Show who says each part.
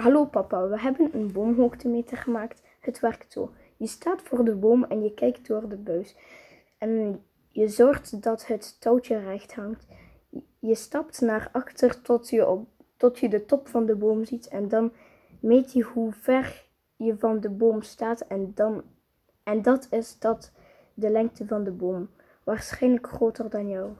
Speaker 1: Hallo papa, we hebben een boomhoogtemeter gemaakt. Het werkt zo. Je staat voor de boom en je kijkt door de buis. En je zorgt dat het touwtje recht hangt. Je stapt naar achter tot je, op, tot je de top van de boom ziet. En dan meet je hoe ver je van de boom staat. En, dan, en dat is dat de lengte van de boom. Waarschijnlijk groter dan jou.